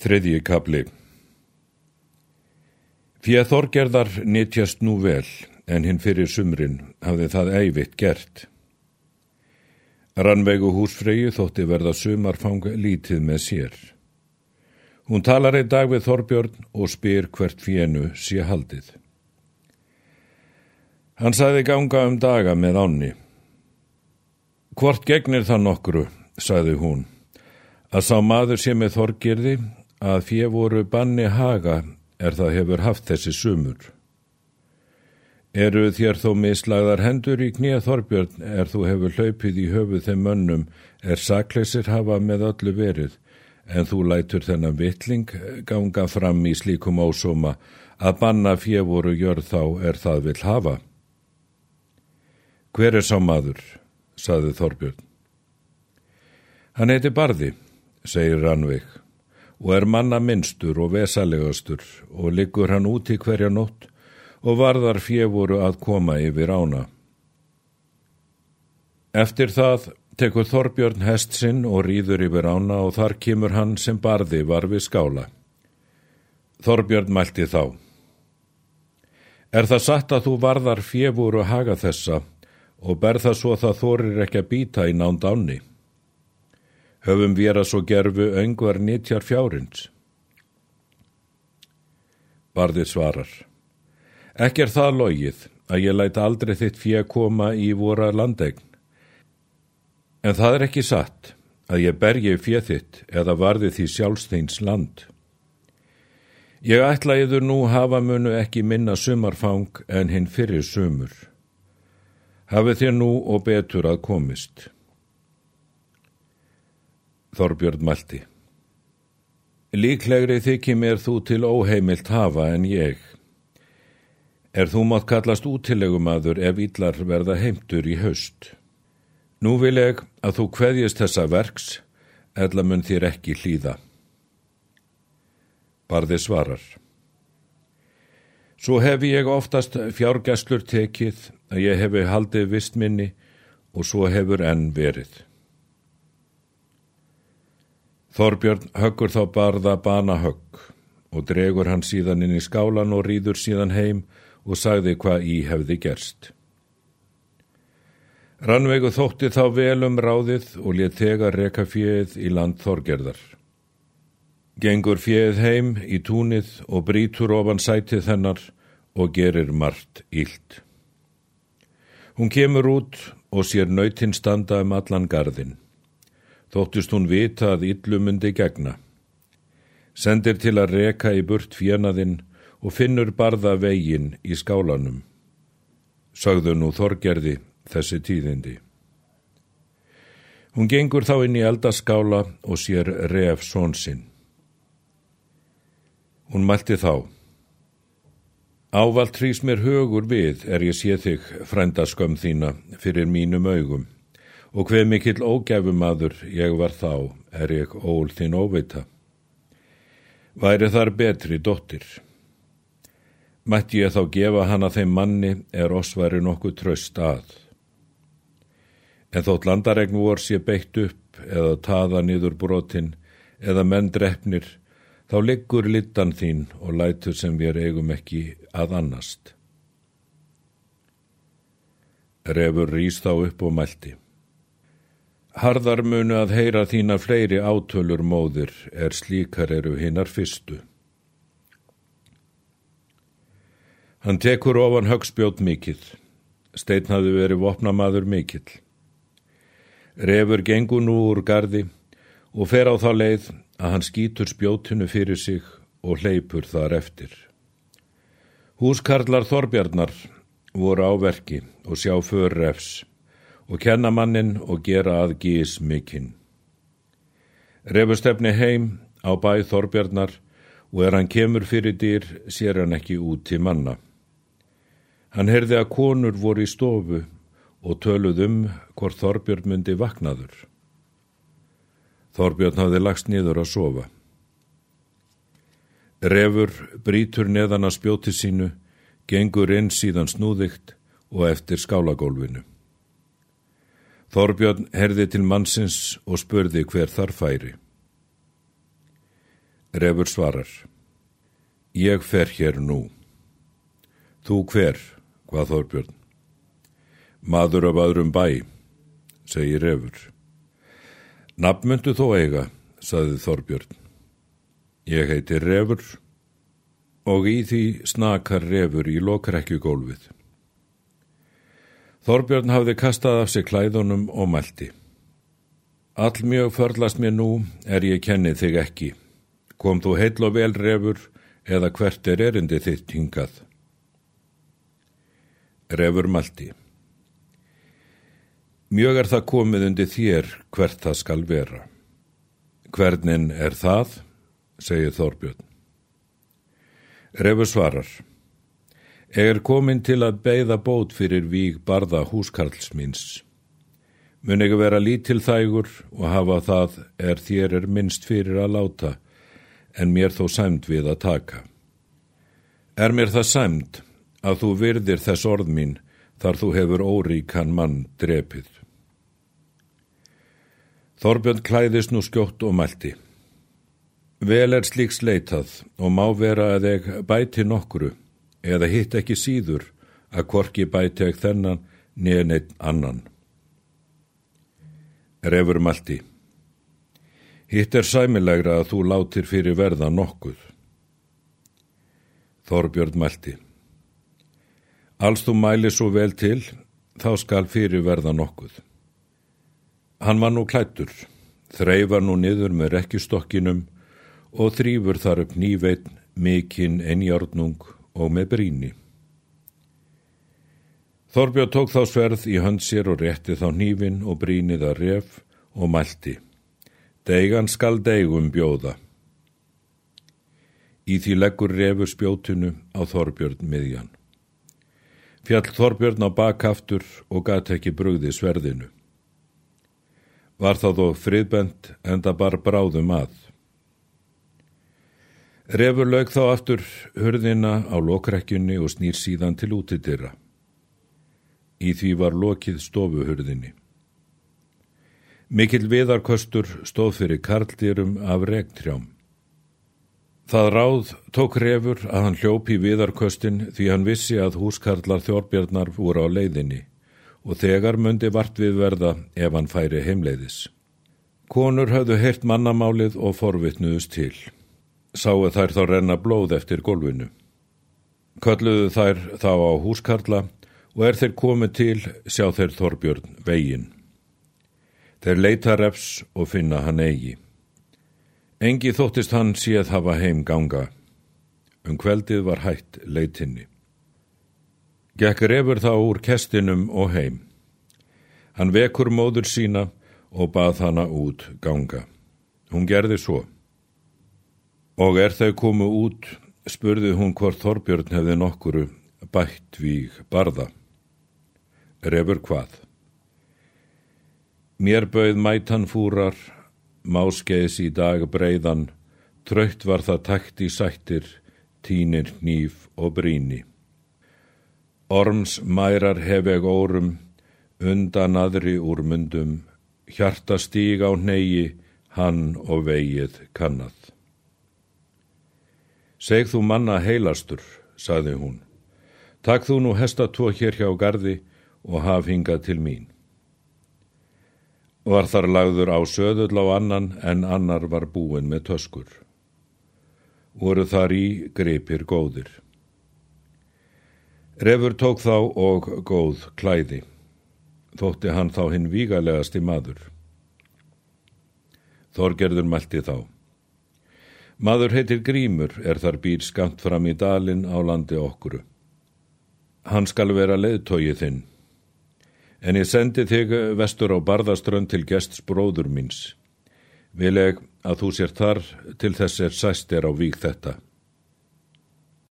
Þriðji kapli Fíða Þorgerðar nýtjast nú vel, en hinn fyrir sumrin hafði það eivitt gert. Rannveigu húsfreyju þótti verða sumarfang lítið með sér. Hún talar einn dag við Þorbjörn og spyr hvert fíenu sé haldið. Hann sagði ganga um daga með ánni. Hvort gegnir það nokkru, sagði hún, að sá maður sé með Þorgerði að fjö voru banni haga er það hefur haft þessi sumur. Eru þér þó mislagðar hendur í knýja Þorbjörn er þú hefur hlaupið í höfuð þeim mönnum er sakleysir hafa með öllu verið en þú lætur þennan vitling ganga fram í slíkum ósóma að banna fjö voru gjörð þá er það vil hafa. Hver er sá maður? saði Þorbjörn. Hann heiti Barði, segir Rannveig og er manna minnstur og vesalegastur og liggur hann út í hverja nótt og varðar fjevoru að koma yfir ána. Eftir það tekur Þorbjörn hest sinn og rýður yfir ána og þar kemur hann sem barði var við skála. Þorbjörn mælti þá. Er það satt að þú varðar fjevoru haga þessa og ber það svo það þorir ekki að býta í nánd áni? Höfum við að svo gerfu öngvar nýttjar fjárins. Barðið svarar. Ekki er það logið að ég læta aldrei þitt fjö koma í vora landegn. En það er ekki satt að ég bergi fjö þitt eða varði því sjálfsteins land. Ég ætla yfir nú hafa munu ekki minna sumarfang en hinn fyrir sumur. Hafið þér nú og betur að komist. Þorbjörn Malti Líklegri þykir mér þú til óheimilt hafa en ég. Er þú mátt kallast útilegumadur ef yllar verða heimtur í haust. Nú vil ég að þú kveðjist þessa verks, eðla mun þér ekki hlýða. Barði svarar. Svo hefi ég oftast fjárgæslur tekið að ég hefi haldið vistminni og svo hefur enn verið. Þorbjörn höggur þá barða bana högg og dregur hann síðan inn í skálan og rýður síðan heim og sagði hvað í hefði gerst. Rannveigu þótti þá vel um ráðið og let þegar reka fjöð í land Þorgerðar. Gengur fjöð heim í túnið og brítur ofan sætið hennar og gerir margt ílt. Hún kemur út og sér nautinn standa um allan gardinn þóttist hún vita að yllumundi gegna. Sendir til að reka í burt fjenaðinn og finnur barða veginn í skálanum. Sagðu nú Þorgerði þessi tíðindi. Hún gengur þá inn í eldaskála og sér ref svonsinn. Hún mælti þá. Ávalt trýs mér högur við er ég sé þig frændaskam þína fyrir mínum augum og hver mikill ógæfumadur ég var þá er ég ól þinn óveita. Væri þar betri dóttir. Mætti ég þá gefa hana þeim manni er oss væri nokkuð tröst að. En þótt landaregn vor sé beitt upp eða taða niður brotin eða menn drefnir, þá liggur littan þín og lætur sem við eigum ekki að annast. Refur rýst þá upp og mælti. Harðar munu að heyra þína fleiri átölur móðir er slíkar eru hinnar fyrstu. Hann tekur ofan högspjót mikill. Steinn hafi verið vopnamaður mikill. Refur gengur nú úr gardi og fer á þá leið að hann skýtur spjótinu fyrir sig og hleypur þar eftir. Húskarlar Þorbjarnar voru á verki og sjá för refs og kenna mannin og gera að gís mikinn. Refustefni heim á bæ Þorbjarnar og er hann kemur fyrir dýr sér hann ekki út til manna. Hann heyrði að konur voru í stofu og töluð um hvort Þorbjörn myndi vaknaður. Þorbjörn hafði lagst niður að sofa. Refur brítur neðan að spjóti sínu, gengur inn síðan snúðikt og eftir skálagólfinu. Þorbjörn herði til mannsins og spurði hver þar færi. Refur svarar. Ég fer hér nú. Þú hver, hvað Þorbjörn? Maður af öðrum bæ, segir Refur. Nafnmyndu þó eiga, saði Þorbjörn. Ég heiti Refur og í því snakar Refur í lokrekkjugólfið. Þorbjörn hafði kastað af sig klæðunum og mælti. All mjög förlast mér nú er ég kenni þig ekki. Kom þú heil og vel refur eða hvert er erindi þitt hingað? Refur malti. Mjög er það komið undir þér hvert það skal vera. Hvernin er það? segir Þorbjörn. Refur svarar. Er komin til að beigða bót fyrir víg barða húskarls míns. Mun ekki vera lítil þægur og hafa það er þér er minnst fyrir að láta en mér þó sæmt við að taka. Er mér það sæmt að þú virðir þess orð mín þar þú hefur óríkan mann drepið. Þorbjörn klæðist nú skjótt og mælti. Vel er slíks leitað og má vera að þeg bæti nokkru eða hitt ekki síður að korki bæti ekki þennan neðan einn annan. Refur mælti. Hitt er sæmilegra að þú látir fyrir verða nokkuð. Þorbjörn mælti. Alls þú mæli svo vel til, þá skal fyrir verða nokkuð. Hann var nú klættur, þreifar nú niður með rekkistokkinum og þrýfur þar upp nýveitn, mikinn, enjárnung og með bríni. Þorbjörn tók þá sverð í hönd sér og rétti þá nývin og brínið að ref og mælti. Deigan skal deigum bjóða. Í því leggur refur spjótinu á Þorbjörn miðjan. Fjall Þorbjörn á bakkaftur og gæti ekki brugði sverðinu. Var það þó friðbent en það bar bráðum að. Refur lög þá aftur hörðina á lokrekkjunni og snýr síðan til útidyrra. Í því var lokið stofuhörðinni. Mikil viðarkostur stóð fyrir karldýrum af regtrjám. Það ráð tók refur að hann hljópi viðarkostin því hann vissi að húskarlar þjórbjarnar voru á leiðinni og þegar myndi vart við verða ef hann færi heimleiðis. Konur hafðu heyrt mannamálið og forvitnuðust til. Sáu þær þá renna blóð eftir golfinu. Kölluðu þær þá á húskarla og er þeir komið til sjá þeir Þorbjörn veginn. Þeir leita refs og finna hann eigi. Engi þóttist hann séð hafa heim ganga. Um kveldið var hætt leitinni. Gekk refur þá úr kestinum og heim. Hann vekur móður sína og bað hana út ganga. Hún gerði svo. Og er þau komu út, spurði hún hvort Þorbjörn hefði nokkuru bætt víg barða. Refur hvað? Mér bauð mætan fúrar, máskeis í dag breiðan, tröytt var það takt í sættir, tínir nýf og bríni. Orms mærar hef eg órum, undan aðri úr mundum, hjarta stíg á neigi, hann og vegið kannad. Seg þú manna heilastur, saði hún, takk þú nú hesta tvo hér hjá gardi og haf hingað til mín. Var þar lagður á söðull á annan en annar var búin með töskur. Voru þar í greipir góðir. Refur tók þá og góð klæði. Þótti hann þá hinn vígalegasti maður. Þorgerður mælti þá. Maður heitir Grímur er þar býr skamt fram í dalin á landi okkuru. Hann skal vera leðtóið þinn en ég sendi þig vestur á barðaströnd til gests bróður míns. Vil ég að þú sér þar til þess er sæst er á vík þetta.